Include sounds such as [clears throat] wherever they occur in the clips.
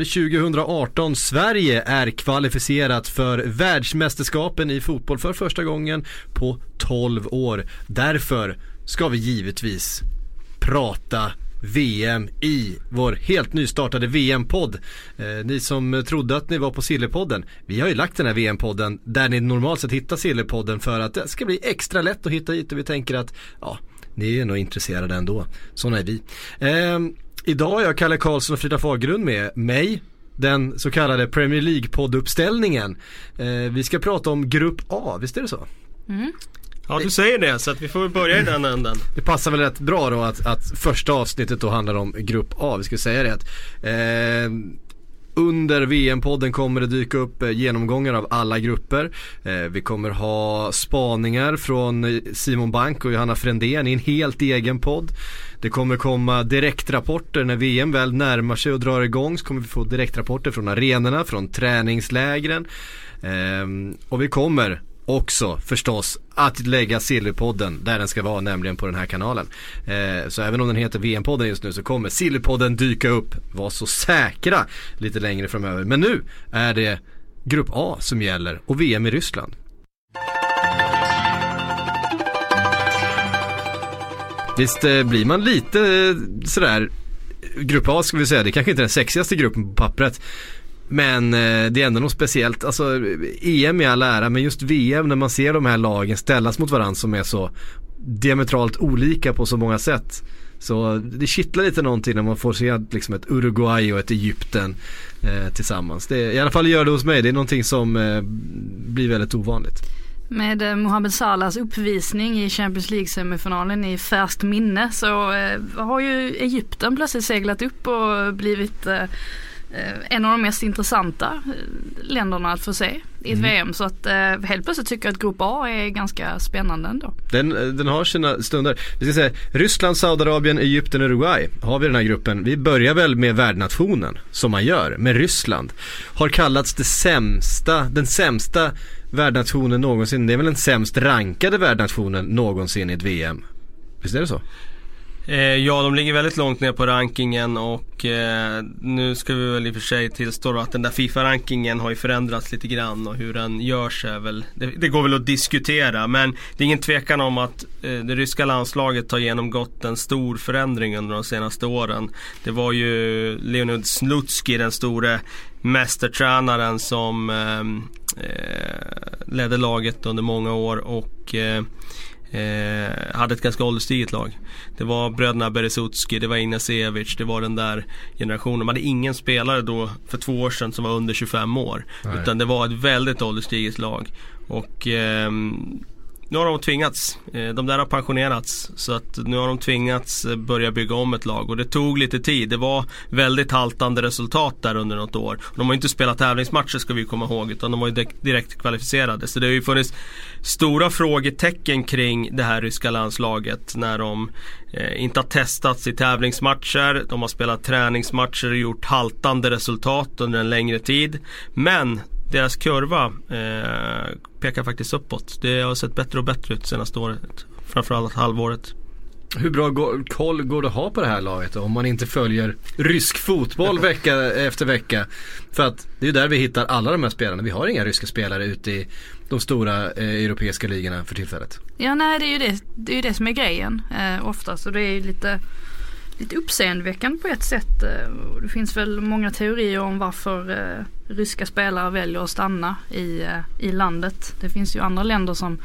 är 2018. Sverige är kvalificerat för världsmästerskapen i fotboll för första gången på 12 år. Därför ska vi givetvis prata VM i vår helt nystartade VM-podd. Eh, ni som trodde att ni var på Sillepodden, vi har ju lagt den här VM-podden där ni normalt sett hittar Sillepodden för att det ska bli extra lätt att hitta hit och vi tänker att ja, ni är nog intresserade ändå. Sådana är vi. Eh, idag har jag Kalle Karlsson och Frida Fagerlund med mig den så kallade Premier League-podduppställningen. Eh, vi ska prata om Grupp A, visst är det så? Mm. Ja du säger det så att vi får börja i den änden. Det passar väl rätt bra då att, att första avsnittet då handlar om Grupp A. Vi ska säga det att eh, under VM-podden kommer det dyka upp eh, genomgångar av alla grupper. Eh, vi kommer ha spaningar från Simon Bank och Johanna Frändén i en helt egen podd. Det kommer komma direktrapporter när VM väl närmar sig och drar igång så kommer vi få direktrapporter från arenorna, från träningslägren. Ehm, och vi kommer också förstås att lägga Sillypodden där den ska vara, nämligen på den här kanalen. Eh, så även om den heter VM-podden just nu så kommer Sillypodden dyka upp, var så säkra lite längre framöver. Men nu är det Grupp A som gäller och VM i Ryssland. Visst eh, blir man lite eh, sådär Grupp A ska vi säga, det är kanske inte är den sexigaste gruppen på pappret. Men eh, det är ändå något speciellt. Alltså EM i all ära, men just VM när man ser de här lagen ställas mot varandra som är så diametralt olika på så många sätt. Så det kittlar lite någonting när man får se liksom ett Uruguay och ett Egypten eh, tillsammans. Det, I alla fall gör det hos mig, det är någonting som eh, blir väldigt ovanligt. Med eh, Mohamed Salahs uppvisning i Champions League-semifinalen i färskt minne. Så eh, har ju Egypten plötsligt seglat upp och blivit Eh, en av de mest intressanta eh, länderna att få se i ett mm. VM. Så att eh, helt plötsligt tycker jag att Grupp A är ganska spännande ändå. Den, den har sina stunder. Vi ska säga Ryssland, Saudiarabien, Egypten, Uruguay har vi den här gruppen. Vi börjar väl med värdnationen som man gör med Ryssland. Har kallats det sämsta, den sämsta värdnationen någonsin. Det är väl den sämst rankade värdnationen någonsin i ett VM. Visst är det så? Eh, ja, de ligger väldigt långt ner på rankingen och eh, nu ska vi väl i och för sig tillstå att den där Fifa-rankingen har ju förändrats lite grann och hur den görs är väl, det, det, går väl att diskutera men det är ingen tvekan om att eh, det ryska landslaget har genomgått en stor förändring under de senaste åren. Det var ju Leonid Slutski, den store mästertränaren som eh, eh, ledde laget under många år och eh, Eh, hade ett ganska ålderstiget lag. Det var bröderna Beresutski, det var Ignacevic, det var den där generationen. Man hade ingen spelare då för två år sedan som var under 25 år. Nej. Utan det var ett väldigt ålderstiget lag. Och eh, nu har de tvingats. Eh, de där har pensionerats. Så att nu har de tvingats eh, börja bygga om ett lag. Och det tog lite tid. Det var väldigt haltande resultat där under något år. De har ju inte spelat tävlingsmatcher ska vi komma ihåg. Utan de var ju direkt kvalificerade. Så det har ju funnits stora frågetecken kring det här ryska landslaget. När de eh, inte har testats i tävlingsmatcher. De har spelat träningsmatcher och gjort haltande resultat under en längre tid. Men deras kurva eh, pekar faktiskt uppåt. Det har sett bättre och bättre ut senaste året. Framförallt halvåret. Hur bra koll går det att ha på det här laget då, om man inte följer rysk fotboll vecka efter vecka? För att det är ju där vi hittar alla de här spelarna. Vi har inga ryska spelare ute i de stora eh, europeiska ligorna för tillfället. Ja nej det är ju det, det, är ju det som är grejen eh, oftast och det är ju lite lite uppseendeväckande på ett sätt. Eh, det finns väl många teorier om varför eh, ryska spelare väljer att stanna i, eh, i landet. Det finns ju andra länder som,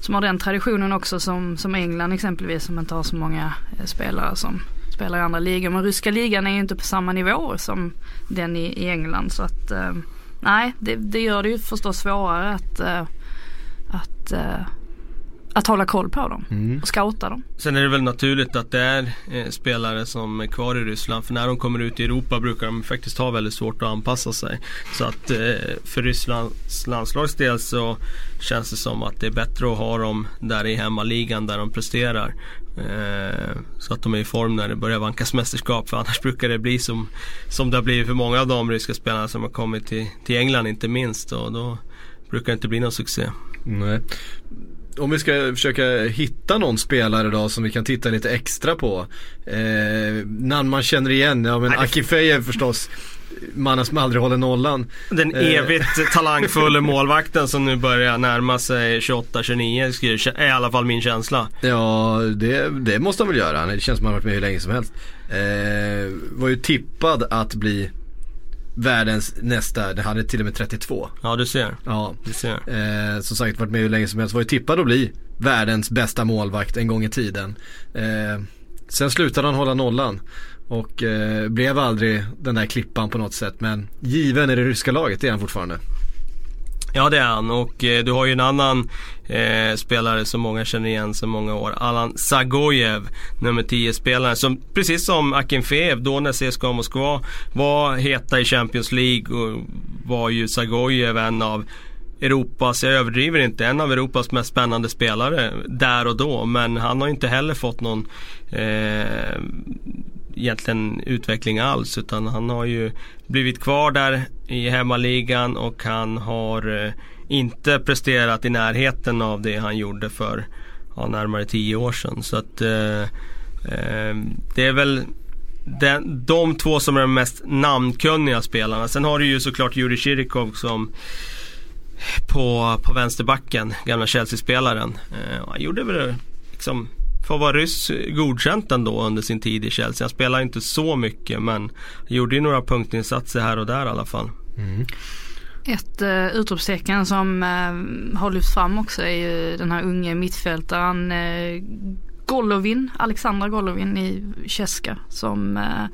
som har den traditionen också som, som England exempelvis som inte har så många spelare som spelar i andra ligor. Men ryska ligan är ju inte på samma nivå som den i, i England så att nej det, det, gör det ju förstås svårare att, att att hålla koll på dem mm. och scouta dem. Sen är det väl naturligt att det är eh, spelare som är kvar i Ryssland. För när de kommer ut i Europa brukar de faktiskt ha väldigt svårt att anpassa sig. Så att eh, för Rysslands landslags del så känns det som att det är bättre att ha dem där i hemmaligan där de presterar. Eh, så att de är i form när det börjar vankas mästerskap. För annars brukar det bli som, som det har blivit för många av de ryska spelarna som har kommit till, till England inte minst. Och då brukar det inte bli någon succé. Nej om vi ska försöka hitta någon spelare då som vi kan titta lite extra på. Eh, namn man känner igen, ja men Akifejev förstås. Mannen som aldrig håller nollan. Den Eh. evigt [laughs] talangfulla målvakten som nu börjar närma sig 28-29 är i alla fall min känsla. Ja, det, det måste han väl göra. Det känns som att han har varit med hur länge som helst. Eh, var ju tippad att bli världens nästa, han är till och med 32. Ja du ser. Ja, Du ser. eh, som sagt varit med hur länge som helst. Var ju tippad att bli världens bästa målvakt en gång i tiden. Eh, sen slutade han hålla nollan. Och eh, blev aldrig den där klippan på något sätt. Men given i det ryska laget är han fortfarande. Ja det är han och eh, du har ju en annan eh, spelare som många känner igen sedan många år. Allan Sagojev, nummer 10-spelaren. Som precis som Akinfeev då när CSKA Moskva var heta i Champions League och var ju Sagojev en av Europas, jag överdriver inte, en av Europas mest spännande spelare där och då. Men han har inte heller fått någon eh, egentligen utveckling alls. Utan han har ju blivit kvar där i hemmaligan och han har eh, inte presterat i närheten av det han gjorde för ja, närmare tio år sedan. Så att eh, eh, det är väl den, de två som är de mest namnkunniga spelarna. Sen har du ju såklart Jurij Kirikov som på, på vänsterbacken, gamla Chelsea-spelaren. Eh, han gjorde väl liksom för att vara ryss godkänt ändå under sin tid i Chelsea. Han spelade inte så mycket men gjorde ju några punktinsatser här och där i alla fall. Ett uh, utropstecken som uh, har lyfts fram också är ju den här unge mittfältaren uh, Golovin, Alexandra Golovin i Cheska som uh,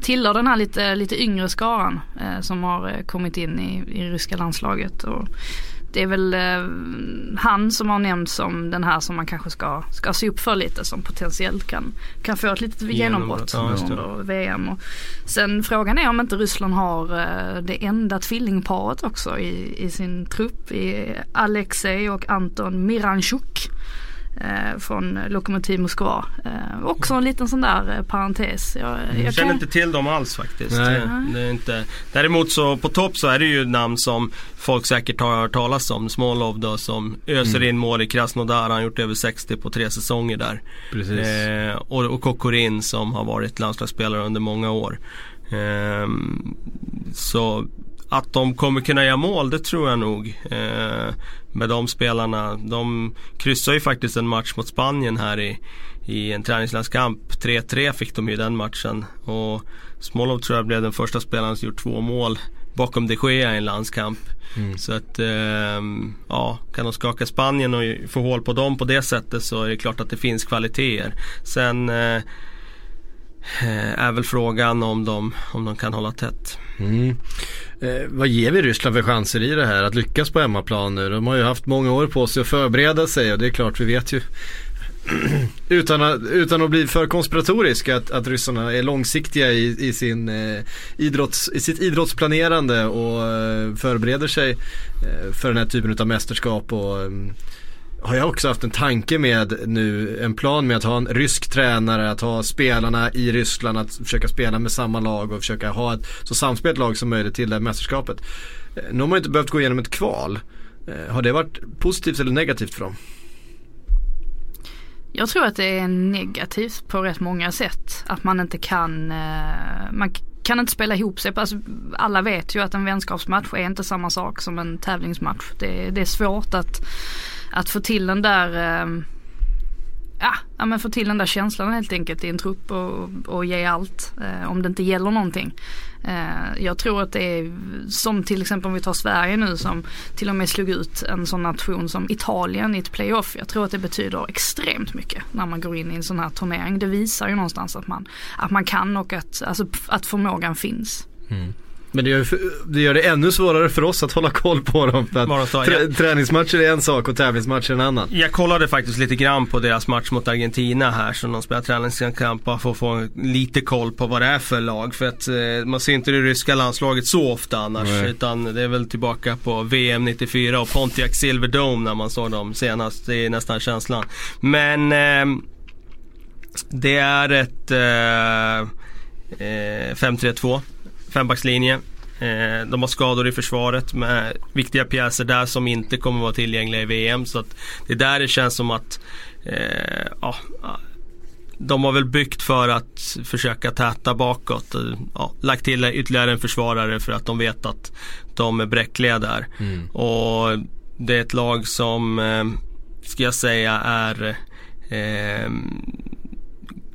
tillhör den här lite, lite yngre skaran uh, som har uh, kommit in i, i ryska landslaget. Och det är väl uh, han som har nämnts som den här som man kanske ska, ska se upp för lite som potentiellt kan, kan få ett litet genombrott Ja, under VM. Och sen frågan är om inte Ryssland har uh, det enda tvillingparet också i, i sin trupp. I Alexej och Anton Miranchuk eh, från Lokomotiv Moskva. Eh, också en liten sån där eh, parentes. Jag, Jag jag känner kan, inte till dem alls faktiskt. Nej. Det, är inte. Däremot så på topp så är det ju namn som folk säkert har hört talas om. Smolov då som öser in mål i Krasnodar. Han har gjort över 60 på tre säsonger där. Precis. Eh, och, och Kokorin som har varit landslagsspelare under många år. Ehm, så att de kommer kunna göra mål, det tror jag nog. Eh, med de spelarna. De kryssar ju faktiskt en match mot Spanien här i, i en träningslandskamp. 3-3 fick de ju den matchen. Och Smolov tror jag blev den första spelaren som gjort två mål bakom de Gea i en landskamp. Så att, ehm, ja, kan de skaka Spanien och få hål på dem på det sättet så är det klart att det finns kvaliteter. Sen eh, eh, är väl frågan om de, om de kan hålla tätt. Mm. Eh, vad ger vi Ryssland för chanser i det här att lyckas på hemmaplan nu? De har ju haft många år på sig att förbereda sig och det är klart vi vet ju [clears throat] utan, att, utan att bli för konspiratorisk att, att ryssarna är långsiktiga i, i, sin, eh, idrotts, i sitt idrottsplanerande och eh, förbereder sig eh, för den här typen av mästerskap och eh, har jag också haft en tanke med nu, en plan med att ha en rysk tränare, att ha spelarna i Ryssland, att försöka spela med samma lag och försöka ha ett så samspelt lag som möjligt till det här mästerskapet. Eh, nu har man inte behövt gå igenom ett kval. Eh, har det varit positivt eller negativt för dem? jag tror att det är negativt på rätt många sätt. Att man inte kan, eh, man kan inte spela ihop sig. Alltså, alla vet ju att en vänskapsmatch är inte samma sak som en tävlingsmatch. Det, det är svårt att, att få till den där eh, Ja, ja men få till den där känslan helt enkelt i en trupp och, och ge allt eh, om det inte gäller någonting. Eh, jag tror att det är som till exempel om vi tar Sverige nu som till och med slog ut en sån nation som Italien i ett playoff. Jag tror att det betyder extremt mycket när man går in i en sån här turnering. Det visar ju någonstans att man, att man kan och att, alltså, att förmågan finns. Mm. Men det gör, det gör det ännu svårare för oss att hålla koll på dem. För att trä, träningsmatcher är en sak och tävlingsmatcher en annan. Jag kollade faktiskt lite grann på deras match mot Argentina här som de spelar träningskamp för att få lite koll på vad det är för lag. För att eh, man ser inte det ryska landslaget så ofta annars. Nej. Utan det är väl tillbaka på VM 94 och Pontiac Silverdome när man såg dem senast. Det är nästan känslan. Men ehm, det är ett eh, eh, 5-3-2. Fembackslinje. Eh, de har skador i försvaret med viktiga pjäser där som inte kommer vara tillgängliga i VM. Så att det är där det känns som att eh, ja, de har väl byggt för att försöka täta bakåt. Ja, lagt till ytterligare en försvarare för att de vet att de är bräckliga där. Mm. Och det är ett lag som, eh, ska jag säga, är eh,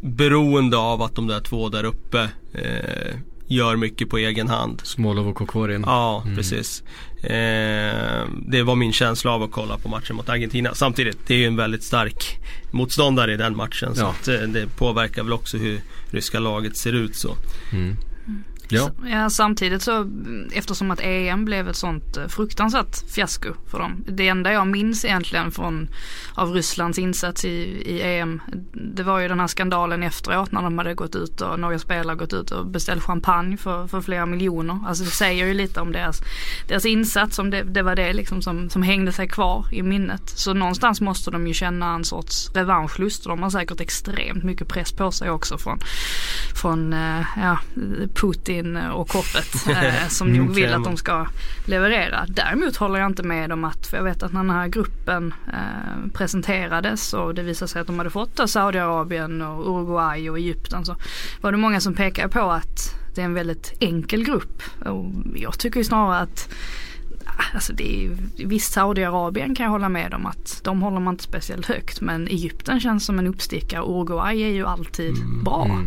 beroende av att de där två där uppe eh, gör mycket på egen hand. Smolov och Kokorin. Ja, mm. precis. Eh, det var min känsla av att kolla på matchen mot Argentina. Samtidigt, det är ju en väldigt stark motståndare i den matchen. Så att, eh, det påverkar väl också hur ryska laget ser ut så. Mm. Ja. ja. samtidigt så eftersom att EM blev ett sånt eh, fruktansvärt fiasko för dem. Det enda jag minns egentligen från av Rysslands insats i, i EM det var ju den här skandalen efteråt när de hade gått ut och några spelare gått ut och beställt champagne för, för flera miljoner. Alltså det säger ju lite om deras, deras insats om det, det var det liksom som, som hängde sig kvar i minnet. Så någonstans måste de ju känna en sorts revanschlust. De har säkert extremt mycket press på sig också från, från eh, ja, Putin Putin och koppet [laughs] eh, som nog mm, vill att de ska leverera. Däremot håller jag inte med om att, för jag vet att när den här gruppen eh, presenterades och det visade sig att de hade fått då Saudiarabien och Uruguay och Egypten så var det många som pekade på att det är en väldigt enkel grupp. Och jag tycker ju snarare att Alltså det är, visst Saudiarabien kan jag hålla med om att de håller man inte speciellt högt men Egypten känns som en uppstickare. Uruguay är ju alltid mm. bra.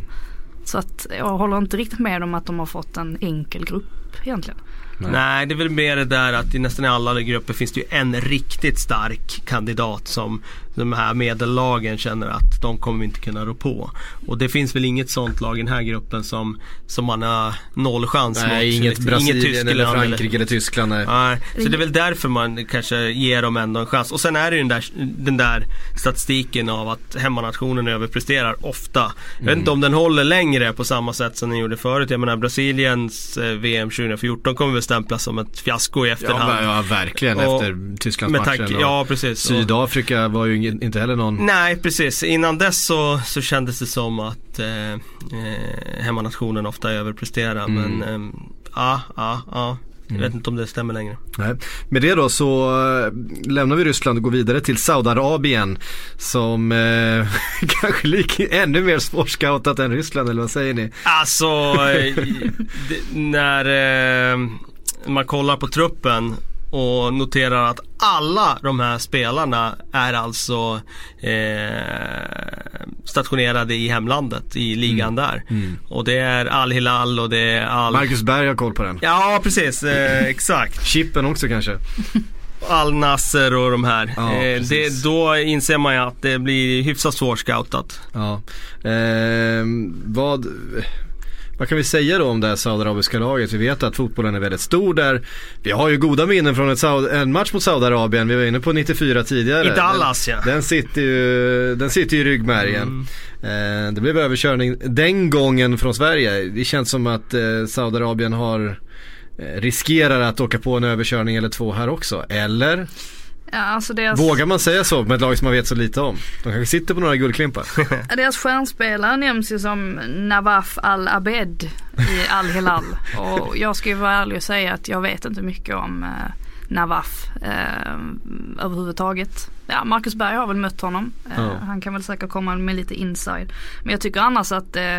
Så att jag håller inte riktigt med om att de har fått en enkel grupp egentligen. Nej. Nej. det är väl mer det där att i nästan alla grupper finns det ju en riktigt stark kandidat som de här medellagen känner att de kommer inte kunna rå på. Och det finns väl inget sånt lag i den här gruppen som, som man har noll chans nej, mot. Inget Brasilien inget Tyskland, eller Frankrike eller, eller Tyskland. Nej. nej. Så det är väl därför man kanske ger dem ändå en chans. Och sen är det ju den där, den där statistiken av att hemmanationen överpresterar ofta. Jag vet inte om den håller längre på samma sätt som den gjorde förut. Jag menar Brasiliens eh, VM 2014 kommer väl stämplas som ett fiasko i efterhand. Ja, ja verkligen och, efter Tysklandsmatchen. Ja, precis. Sydafrika var ju inte heller någon... Nej precis, innan dess så, så kändes det som att eh, eh, hemmanationen ofta överpresterar mm. men eh, ja, ja, ja. Jag vet mm. inte om det stämmer längre. Nej. Med det då så äh, lämnar vi Ryssland och går vidare till Saudiarabien som äh, [laughs] kanske lik ännu mer svårscoutat än Ryssland eller vad säger ni? Alltså [laughs] när man kollar på truppen och noterar att alla de här spelarna är alltså eh, stationerade i hemlandet, i ligan mm. där. Mm. Och det är Al-Hilal och det är Al... Marcus Berg har koll på den. Ja, precis. Eh, [laughs] exakt. Chippen också kanske. Al Nasser och de här. Ja, eh, det, då inser man ju att det blir hyfsat svårscoutat. Ja. Eh, vad, vad kan vi säga då om det här saudiarabiska laget? Vi vet att fotbollen är väldigt stor där. Vi har ju goda minnen från ett en match mot Saudiarabien. Vi var inne på 94 tidigare. I Dallas ja. Den sitter ju, den sitter ju i ryggmärgen. Mm. Eh, det blev överkörning den gången från Sverige. Det känns som att eh, Saudiarabien har eh, riskerar att åka på en överkörning eller två här också. Eller? Ja, alltså deras... Vågar man säga så med ett lag som man vet så lite om? De kanske sitter på några guldklimpar. deras stjärnspelare nämns ju som Nawaf Al-Abed i Al-Hilal. och jag ska ju vara ärlig och säga att jag vet inte mycket om eh, Nawaf eh, överhuvudtaget. Ja, Marcus Berg har väl mött honom. Eh, ja. Han kan väl säkert komma med lite inside. Men jag tycker annars att eh,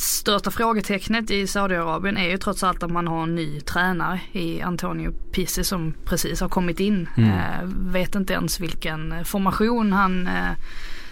största frågetecknet i Saudiarabien är ju trots allt att man har en ny tränare i Antonio Pizzi som precis har kommit in. Mm. Eh, vet inte ens vilken formation han, eh,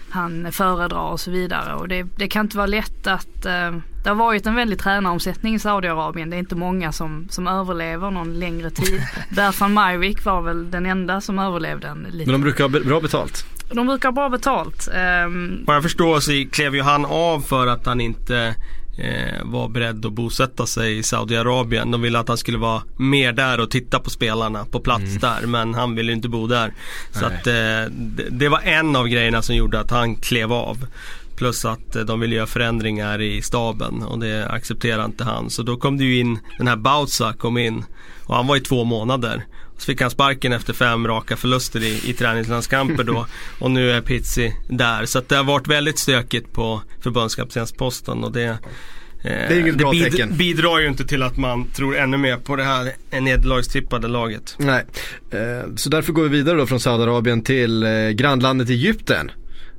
han föredrar och så vidare. Och det, det kan inte vara lätt att eh, det har varit en väldig tränaromsättning i Saudiarabien. Det är inte många som, som överlever någon längre tid. [laughs] Berfan Majvik var väl den enda som överlevde en liten. Men de brukar ha bra betalt. De brukar ha bra betalt. Um... Vad jag förstår så klev ju han av för att han inte eh, var beredd att bosätta sig i Saudiarabien. De ville att han skulle vara mer där och titta på spelarna på plats mm. där. Men han ville inte bo där. Så att, eh, det, var en av grejerna som gjorde att han klev av. Plus att eh, de ville göra förändringar i staben och det accepterade inte han. Så då kom det ju in, den här Bautza kom in och han var i två månader. Så fick han sparken efter fem raka förluster i, i träningslandskamper då. Och nu är Pizzi där. Så det har varit väldigt stökigt på förbundskaptensposten och det Eh, är inget bra bid- tecken. bidrar ju inte till att man tror ännu mer på det här nederlagstippade laget. Nej, eh, så därför går vi vidare då från Saudiarabien till eh, grannlandet Egypten.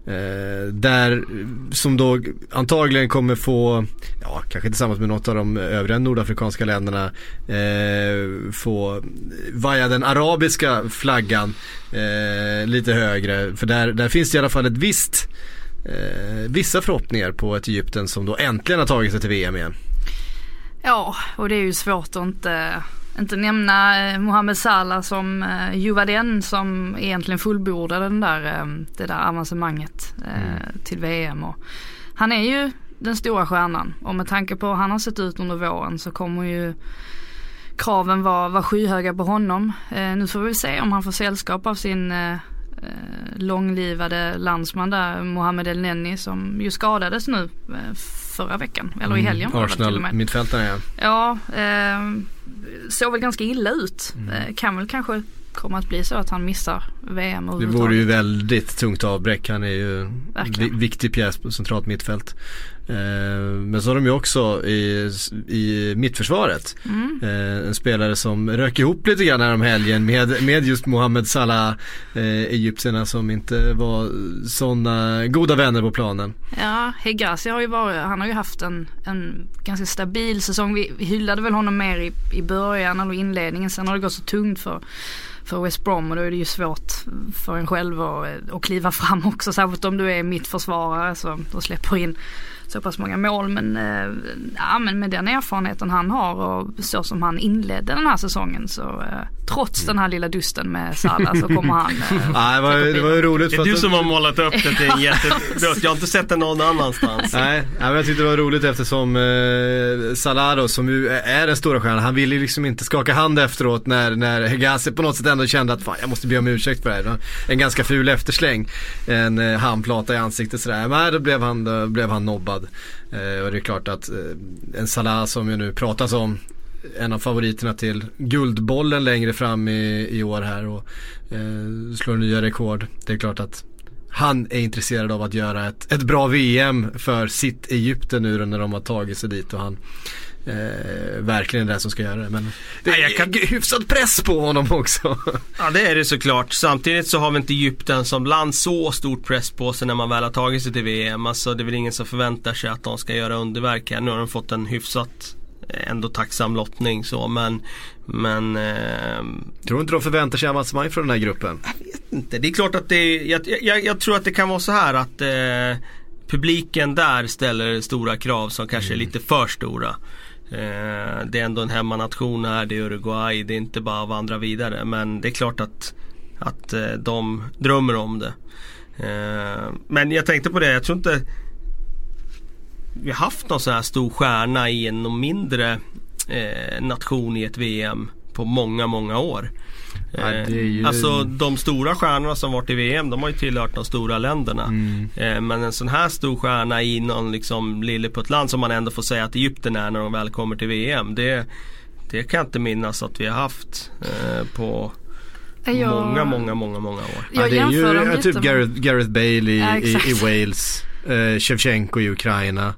Eh, där, som då antagligen kommer få, ja kanske tillsammans med något av de övriga nordafrikanska länderna, eh, få vaja den arabiska flaggan eh, lite högre. För där, där finns det i alla fall ett visst, eh, vissa förhoppningar på ett Egypten som då äntligen har tagit sig till VM igen. Ja, och det är ju svårt att inte, inte nämna eh, Mohamed Salah som eh, ju var den som egentligen fullbordade den där, eh, det där avancemanget eh, till VM. Och han är ju den stora stjärnan och med tanke på hur han har sett ut under våren så kommer ju kraven vara, vara skyhöga på honom. Nu får vi se om han får sällskap av sin långlivade landsman där, Mohamed El Neni som ju skadades nu eh, förra veckan, eller i helgen var det väl till och Arsenal med. mittfältare ja. Ja, eh, såg väl ganska illa ut. Mm. Eh, kan väl kanske komma att bli så att han missar VM Det vore ju väldigt tungt avbräck. Han är ju Verkligen. vi, viktig pjäs på centralt mittfält. Eh, men så har de ju också i, i mittförsvaret Mm. eh, en spelare som rök ihop lite grann här om helgen med, med just Mohamed Salah, eh, egyptierna som inte var sådana goda vänner på planen. Ja, Hegazi har ju varit, han har ju haft en, en ganska stabil säsong. Vi, vi hyllade väl honom mer i, i början eller inledningen. Sen har det gått så tungt för, för West Brom och då är det ju svårt för en själv att, att kliva fram också. Särskilt om du är mittförsvarare så, och släpper in så pass många mål. Men, eh, ja, men med den erfarenheten han har och så som han inledde den här säsongen så eh, trots den här lilla dusten med Salah så kommer han eh, [laughs] Nej, det, var, det var ju roligt Det är du som har målat upp det till en [laughs] jättedutt. Jag har inte sett det någon annanstans. Nej, men jag tyckte det var roligt eftersom eh, Salah då, som ju är den stora stjärnan, han ville ju liksom inte skaka hand efteråt när, när Hegazi på något sätt ändå kände att fan jag måste be om ursäkt för det här. En ganska ful eftersläng. En eh, handplata i ansiktet sådär. Men då blev han, då blev han nobbad. Eh, och det är klart att eh, en Salah som ju nu pratas om en av favoriterna till Guldbollen längre fram i, i år här och eh, slår nya rekord. Det är klart att han är intresserad av att göra ett, ett bra VM för sitt Egypten nu när de har tagit sig dit och han eh, verkligen den som ska göra det. Men det Nej, är jag kan- hyfsad press på honom också. [laughs] Ja det är det såklart. Samtidigt så har vi inte Egypten som land så stort press på sig när man väl har tagit sig till VM. Alltså det är väl ingen som förväntar sig att de ska göra underverk här. Nu har de fått en hyfsat eh, ändå tacksam lottning så men Men ehm, Tror du inte de förväntar sig avancemang från den här gruppen? inte. Det är klart att det är, jag, jag, jag tror att det kan vara så här att eh, publiken där ställer stora krav som kanske är lite för stora. Eh, det är ändå en hemmanation här, det är Uruguay, det är inte bara att vandra vidare. Men det är klart att, att eh, de drömmer om det. Eh, men jag tänkte på det, jag tror inte vi har haft någon sån här stor stjärna i en mindre eh, nation i ett VM på många, många år. Ja, är ju- Eh, Alltså de stora stjärnorna som varit i VM de har ju tillhört de stora länderna. Mm. Eh, Men en sån här stor stjärna i någon liksom lilleputtland som man ändå får säga att Egypten är när de väl kommer till VM. Det, det kan jag inte minnas att vi har haft eh, på Jag- många, många, många, många år. Jag det är ju ja, typ Gareth, Gareth Bale i, Ja, i, i. Wales. Eh, Shevchenko i Ukraina.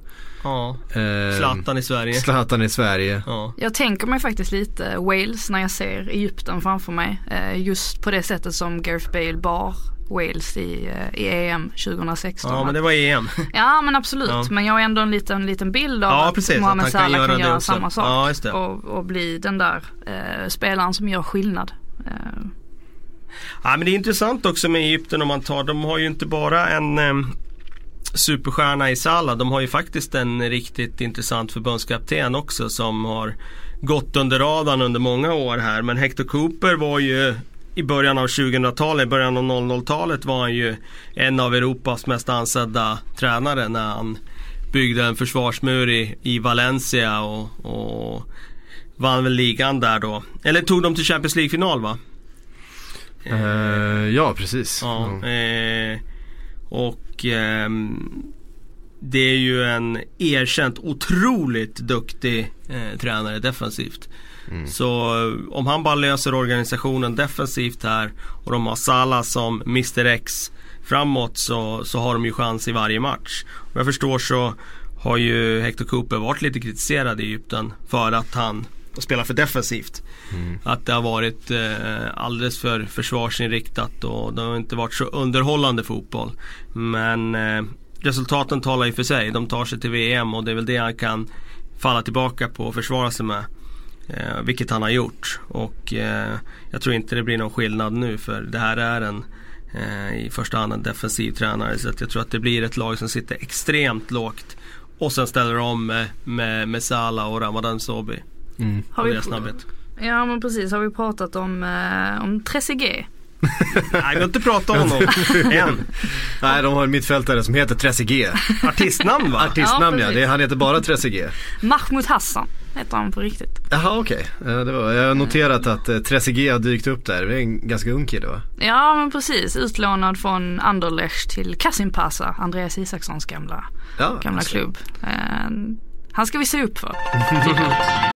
Ja, Eh, Zlatan i Sverige. Zlatan i Sverige. Ja. Jag tänker mig faktiskt lite Wales när jag ser Egypten framför mig. Eh, just på det sättet som Gareth Bale bar Wales i, eh, i EM 2016. ja, men det var EM. Ja men absolut, Ja. men jag har ändå en liten, liten bild av Ja, att precis, att Mohamed han kan Salah göra kan göra samma sak. Ja, just det. Och, och bli den där eh, spelaren som gör skillnad. Eh, Ja, men det är intressant också med Egypten om man tar, de har ju inte bara en eh, superstjärna i Salah. De har ju faktiskt en riktigt intressant förbundskapten också som har gått under radarn under många år här. Men Hector Cooper var ju i början av 2000-talet, i början av 00-talet var han ju en av Europas mest ansedda tränare när han byggde en försvarsmur i, i Valencia och, och vann väl ligan där då. Eller tog de till Champions League-final va? Eh, ja, precis. Ja, Mm. eh, och ehm, det är ju en erkänt otroligt duktig eh, tränare defensivt. Mm. Så eh, om han bara löser organisationen defensivt här och de har Salah som Mr X framåt så, så har de ju chans i varje match. Och jag förstår så har ju Hector Cooper varit lite kritiserad i Egypten för att han spelar för defensivt. Mm. Att det har varit eh, alldeles för försvarsinriktat och det har inte varit så underhållande fotboll. Men eh, resultaten talar ju för sig. De tar sig till VM och det är väl det han kan falla tillbaka på och försvara sig med. Eh, vilket han har gjort. Och eh, jag tror inte det blir någon skillnad nu för det här är en eh, i första hand en defensiv tränare. Så att jag tror att det blir ett lag som sitter extremt lågt. Och sen ställer de om med, med, med Salah och Ramadan Sobi. Mm. Har vi, snabbhet. ja men precis, har vi pratat om, eh, om Trezeguet? [laughs] Nej vi har inte pratat om honom [laughs] än. Nej, de har en mittfältare som heter Trezeguet. Artistnamn va? Artistnamn Ja, ja, det, han heter bara Trezeguet. Mahmoud Hassan heter han på riktigt. Jaha okej, var, jag har noterat att eh, Trezeguet har dykt upp där. Det är en ganska ung kille va? Ja men precis, utlånad från Anderlecht till Kasimpasa, Andreas Isakssons gamla, Ja, gamla klubb. Eh, han ska vi se upp för. [laughs]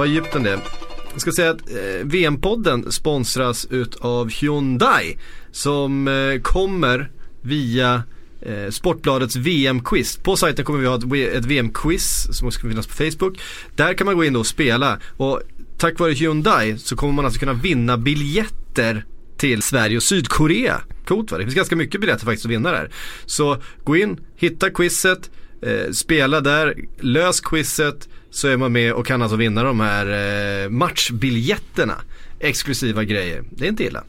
Var Egypten det. Jag ska säga att eh, VM-podden sponsras utav Hyundai som eh, kommer via eh, Sportbladets VM-quiz. På sajten kommer vi ha ett, ett VM-quiz som också kommer finnas på Facebook. Där kan man gå in och spela och tack vare Hyundai så kommer man alltså kunna vinna biljetter till Sverige och Sydkorea. Coolt va? Det finns ganska mycket biljetter faktiskt att vinna där. Så gå in, hitta quizet, eh, spela där, lös quizet så är man med och kan alltså vinna de här eh, matchbiljetterna. Exklusiva grejer. Det är inte illa.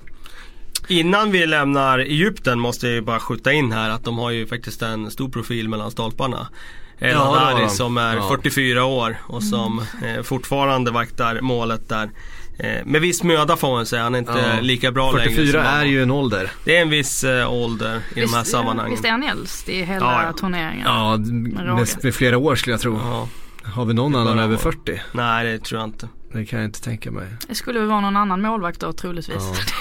Innan vi lämnar Egypten måste jag ju bara skjuta in här att de har ju faktiskt en stor profil mellan stolparna. El Ja, Hadari som är Ja. 44 år och som eh, fortfarande vaktar målet där. Eh, med viss möda får man säga, han är inte Ja. lika bra längre. 44 som han är var. ju en ålder. Det är en viss eh, ålder i de här sammanhangen. visst är han äldst i hela Ja, ja. turneringen? Ja, med, med flera år skulle jag tro. Ja. Har vi någon annan över vara. 40? Nej det tror jag inte. Det kan jag inte tänka mig. Det skulle väl vara någon annan målvakt då troligtvis.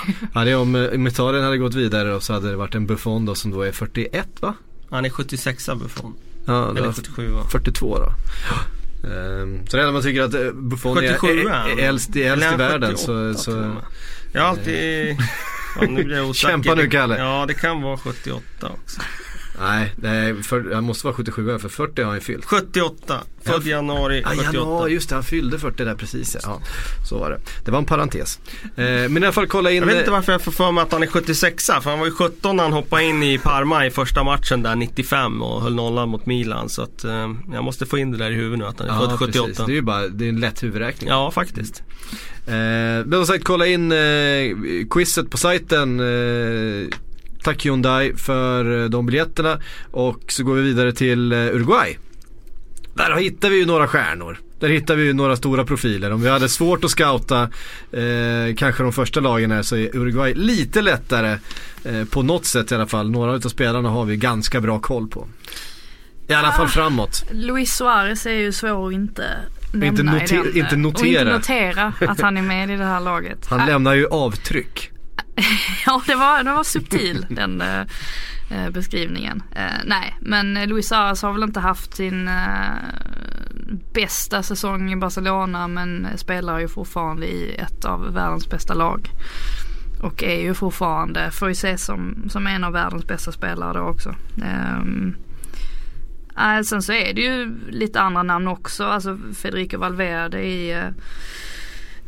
Ja. [laughs] Ja, det är om eh, Italien hade gått vidare och så hade det varit en Buffon då som då är 41 va? Han är 76 Buffon. Ja, Eller var 77 va? 42 då. Ehm, så redan man tycker att eh, Buffon är, 77 är, är är äldst, är i är världen 78 så, så? Jag har alltid... [laughs] Ja, nu blir jag. Kämpa nu, Kalle. Ja det kan vara 78 också. Nej, nej för, han måste vara 77 för 40 har han ju fyllt. 78. Född januari Ja, 78. januari, just det, han fyllde 40 där precis ja. Så var det. Det var en parentes. Eh, men i alla fall kolla in. Jag vet inte varför jag får för mig att han är 76 för han var ju 17 när han hoppade in i Parma i första matchen där 95 och höll nollan mot Milan. Så att eh, jag måste få in det där i huvudet nu att han är Ja, född 78. precis. Det är ju bara, det är en lätt huvudräkning. Ja faktiskt. Eh, men som sagt, kolla in eh, quizet på sajten. Eh, tack Hyundai för eh, de biljetterna. Och så går vi vidare till eh, Uruguay. Där hittar vi ju några stjärnor. Där hittar vi ju några stora profiler. Om vi hade svårt att scouta eh, kanske de första lagen här så är Uruguay lite lättare. Eh, på något sätt i alla fall. Några av spelarna har vi ganska bra koll på. I alla fall framåt. Luis Suarez är ju svår att inte nämna Inte noter- i den, inte Och notera. inte notera att han är med i det här laget. Han Ah, lämnar ju avtryck. [laughs] Ja, det var, det var subtil [laughs] den eh, eh, beskrivningen. Eh, nej, men Luis Suarez har väl inte haft sin eh, bästa säsong i Barcelona men spelar ju fortfarande i ett av världens bästa lag. Och är ju fortfarande, får ju ses som, som en av världens bästa spelare då också. Ehm, eh, sen så är det ju lite andra namn också, alltså Federico Valverde i eh,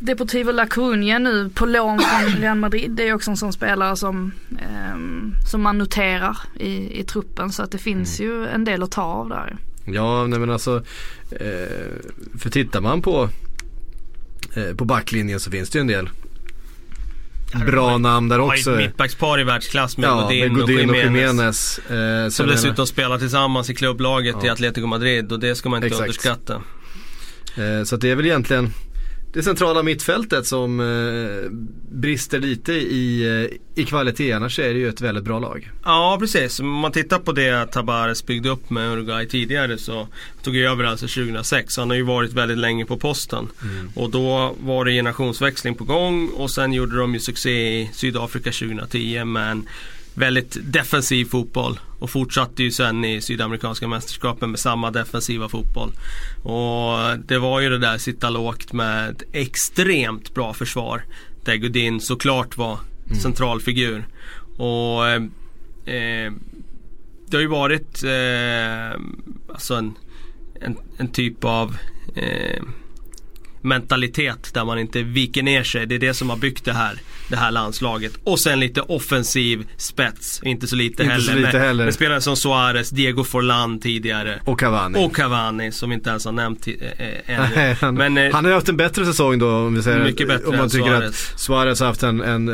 Deportivo La Coruña nu på lån från [clears throat] Real Madrid. Det är också en sån spelare som, ehm, som man noterar i, i truppen. Så att det finns ju en del att ta av där. Ja, nej men alltså. Eh, för tittar man på, eh, på backlinjen så finns det ju en del bra namn där också. ett mittbackspar i världsklass med Ja, Godin, med Godin och och Jiménez. Eh, så Som dessutom spelar tillsammans i klubblaget Ja. i Atletico Madrid och det ska man inte Exakt. underskatta. menar, eh, så att det är väl egentligen det centrala mittfältet som eh, brister lite i, eh, i kvalitet. Annars är det ju ett väldigt bra lag. Ja precis, om man tittar på det Tabares byggde upp med Uruguay tidigare så tog jag över alltså 2006. Han har ju varit väldigt länge på posten. Mm. Och då var det generationsväxling på gång och sen gjorde de ju succé i Sydafrika 2010 med en väldigt defensiv fotboll. Och fortsatte ju sen i Sydamerikanska mästerskapen med samma defensiva fotboll. Och det var ju det där sitta lågt med ett extremt bra försvar. Där Godin såklart var mm. centralfigur. Och eh, det har ju varit eh, alltså en, en, en, typ av eh, mentalitet där man inte viker ner sig. Det är det som har byggt det här, det här landslaget. Och sen lite offensiv spets, inte så lite inte heller. Så lite med, heller. med spelare som Suarez, Diego Forlan tidigare. Och Cavani. Och Cavani som vi inte ens har nämnt äh, ännu. han, Men, äh, han har haft en bättre säsong då om vi säger Mycket bättre Om man tycker Suarez. att Suarez har haft en, en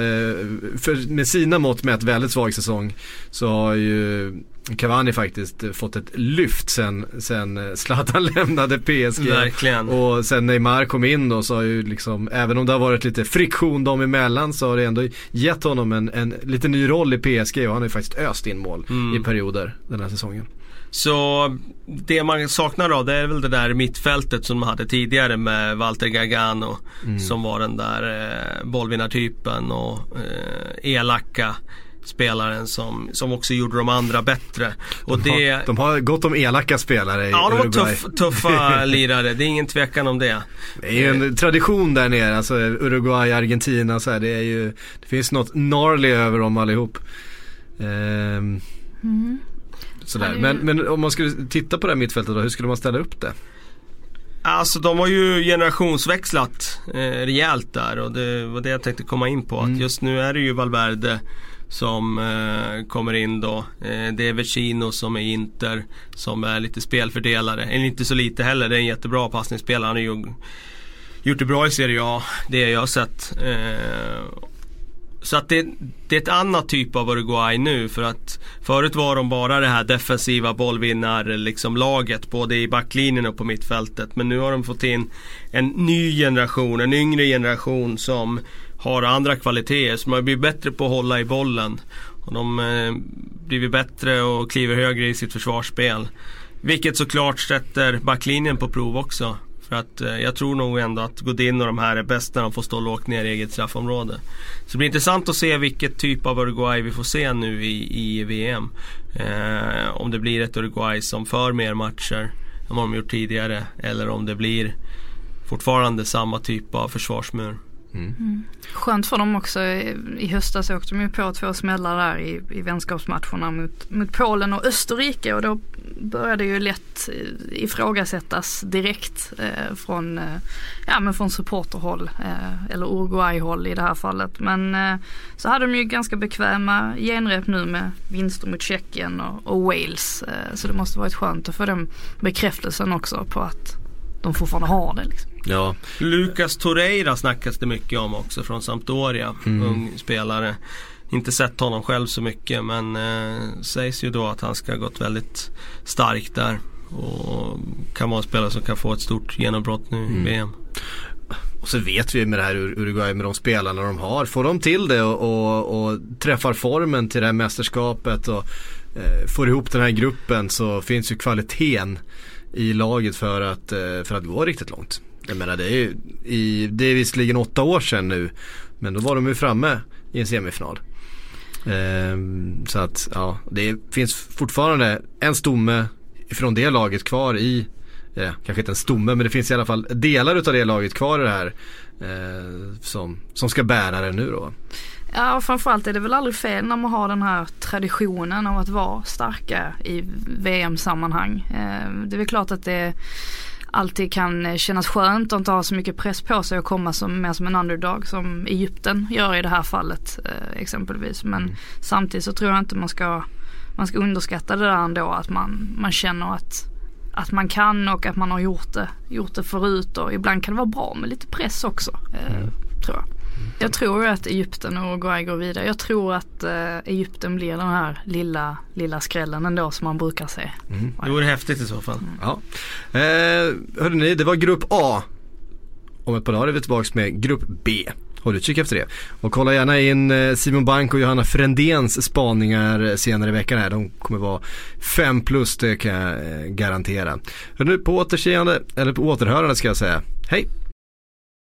för, med sina mått med ett väldigt svag säsong. Så har ju Cavani faktiskt fått ett lyft sen, sen Zlatan [laughs] lämnade PSG. Verkligen. Och sen Neymar kom in då så har ju liksom, även om det har varit lite friktion dem emellan så har det ändå gett honom en, en lite ny roll i PSG och han har ju faktiskt öst in mål mm. i perioder den här säsongen. Så det man saknar då det är väl det där mittfältet som man hade tidigare med Walter Gargano mm. som var den där eh, bollvinnartypen och eh, elaka spelaren som, som också gjorde de andra bättre. Och de, det, har, de har gott om elaka spelare i Ja, de har tuff, tuffa [laughs] lirare. Det är ingen tvekan om det. Det är ju en tradition där nere, alltså Uruguay, Argentina så här, Det är ju, det finns något gnarly över dem allihop. Ehm, mm. Sådär. Men, men om man skulle titta på det här mittfältet då, hur skulle man ställa upp det? Alltså de har ju generationsväxlat eh, rejält där och det var det jag tänkte komma in på. Mm. Att just nu är det ju Valverde som eh, kommer in då. Eh, det är Vecino som är Inter som är lite spelfördelare. Eller inte så lite heller, det är en jättebra passningsspelare. Han har ju gjort det bra i Serie A, det jag har sett. Eh, så att det, det, är ett annat typ av Uruguay nu för att förut var de bara det här defensiva bollvinnarlaget, liksom laget både i backlinjen och på mittfältet. Men nu har de fått in en ny generation, en yngre generation som har andra kvaliteter. Så man blir bättre på att hålla i bollen. Och de eh, blir bättre och kliver högre i sitt försvarsspel. Vilket såklart sätter backlinjen på prov också. För att eh, jag tror nog ändå att Godin och de här är bäst när de får stå lågt ner i eget straffområde. Så det blir intressant att se vilket typ av Uruguay vi får se nu i, i VM. Eh, om det blir ett Uruguay som för mer matcher än vad de gjort tidigare. Eller om det blir fortfarande samma typ av försvarsmur. Mm. Mm. Skönt för dem också. I höstas åkte de ju på två smällar där i, i vänskapsmatcherna mot, mot Polen och Österrike och då började ju lätt eh, ifrågasättas direkt eh, från, eh, ja, men från supporterhåll eh, eller Uruguay-håll i det här fallet. Men eh, så hade de ju ganska bekväma genrep nu med vinster mot Tjeckien och, och Wales. Eh, så det måste varit skönt att få den bekräftelsen också på att de fortfarande har det. Liksom. Ja. Lucas Torreira snackas det mycket om också från Sampdoria. Mm. Ung spelare. Inte sett honom själv så mycket men eh, sägs ju då att han ska ha gått väldigt starkt där. Och kan vara en spelare som kan få ett stort genombrott nu mm. i VM. Och så vet vi med det här Uruguay med de spelarna de har. Får de till det och, och, och träffar formen till det här mästerskapet och eh, får ihop den här gruppen så finns ju kvaliteten i laget för att, eh, för att gå riktigt långt. Jag menar det är ju, i, det är visserligen åtta år sedan nu. Men då var de ju framme i en semifinal. Ehm, så att ja, det finns fortfarande en stomme från det laget kvar i, eh, kanske inte en stomme men det finns i alla fall delar utav det laget kvar i det här. Eh, som, som ska bära det nu då. Ja framförallt är det väl aldrig fel när man har den här traditionen av att vara starka i VM-sammanhang. Eh, det är väl klart att det alltid kan kännas skönt att inte ha så mycket press på sig och komma som, mer som en underdog som Egypten gör i det här fallet eh, exempelvis. Men mm. samtidigt så tror jag inte man ska, man ska underskatta det där ändå att man, man känner att, att man kan och att man har gjort det, gjort det förut och ibland kan det vara bra med lite press också. Eh, mm. Tror jag. Jag tror att Egypten och Uruguay går vidare. Jag tror att eh, Egypten blir den här lilla, lilla skrällen ändå som man brukar se. Mm. Det vore häftigt i så fall. Mm. Ja. Eh, hörde ni, det var grupp A. om ett par dagar är vi tillbaka med Grupp B. Håll utkik efter det. Och kolla gärna in eh, Simon Bank och Johanna Frändéns spaningar senare i veckan här. De kommer vara 5 plus, det kan jag eh, garantera. Hör nu på återseende, eller på återhörande ska jag säga. Hej!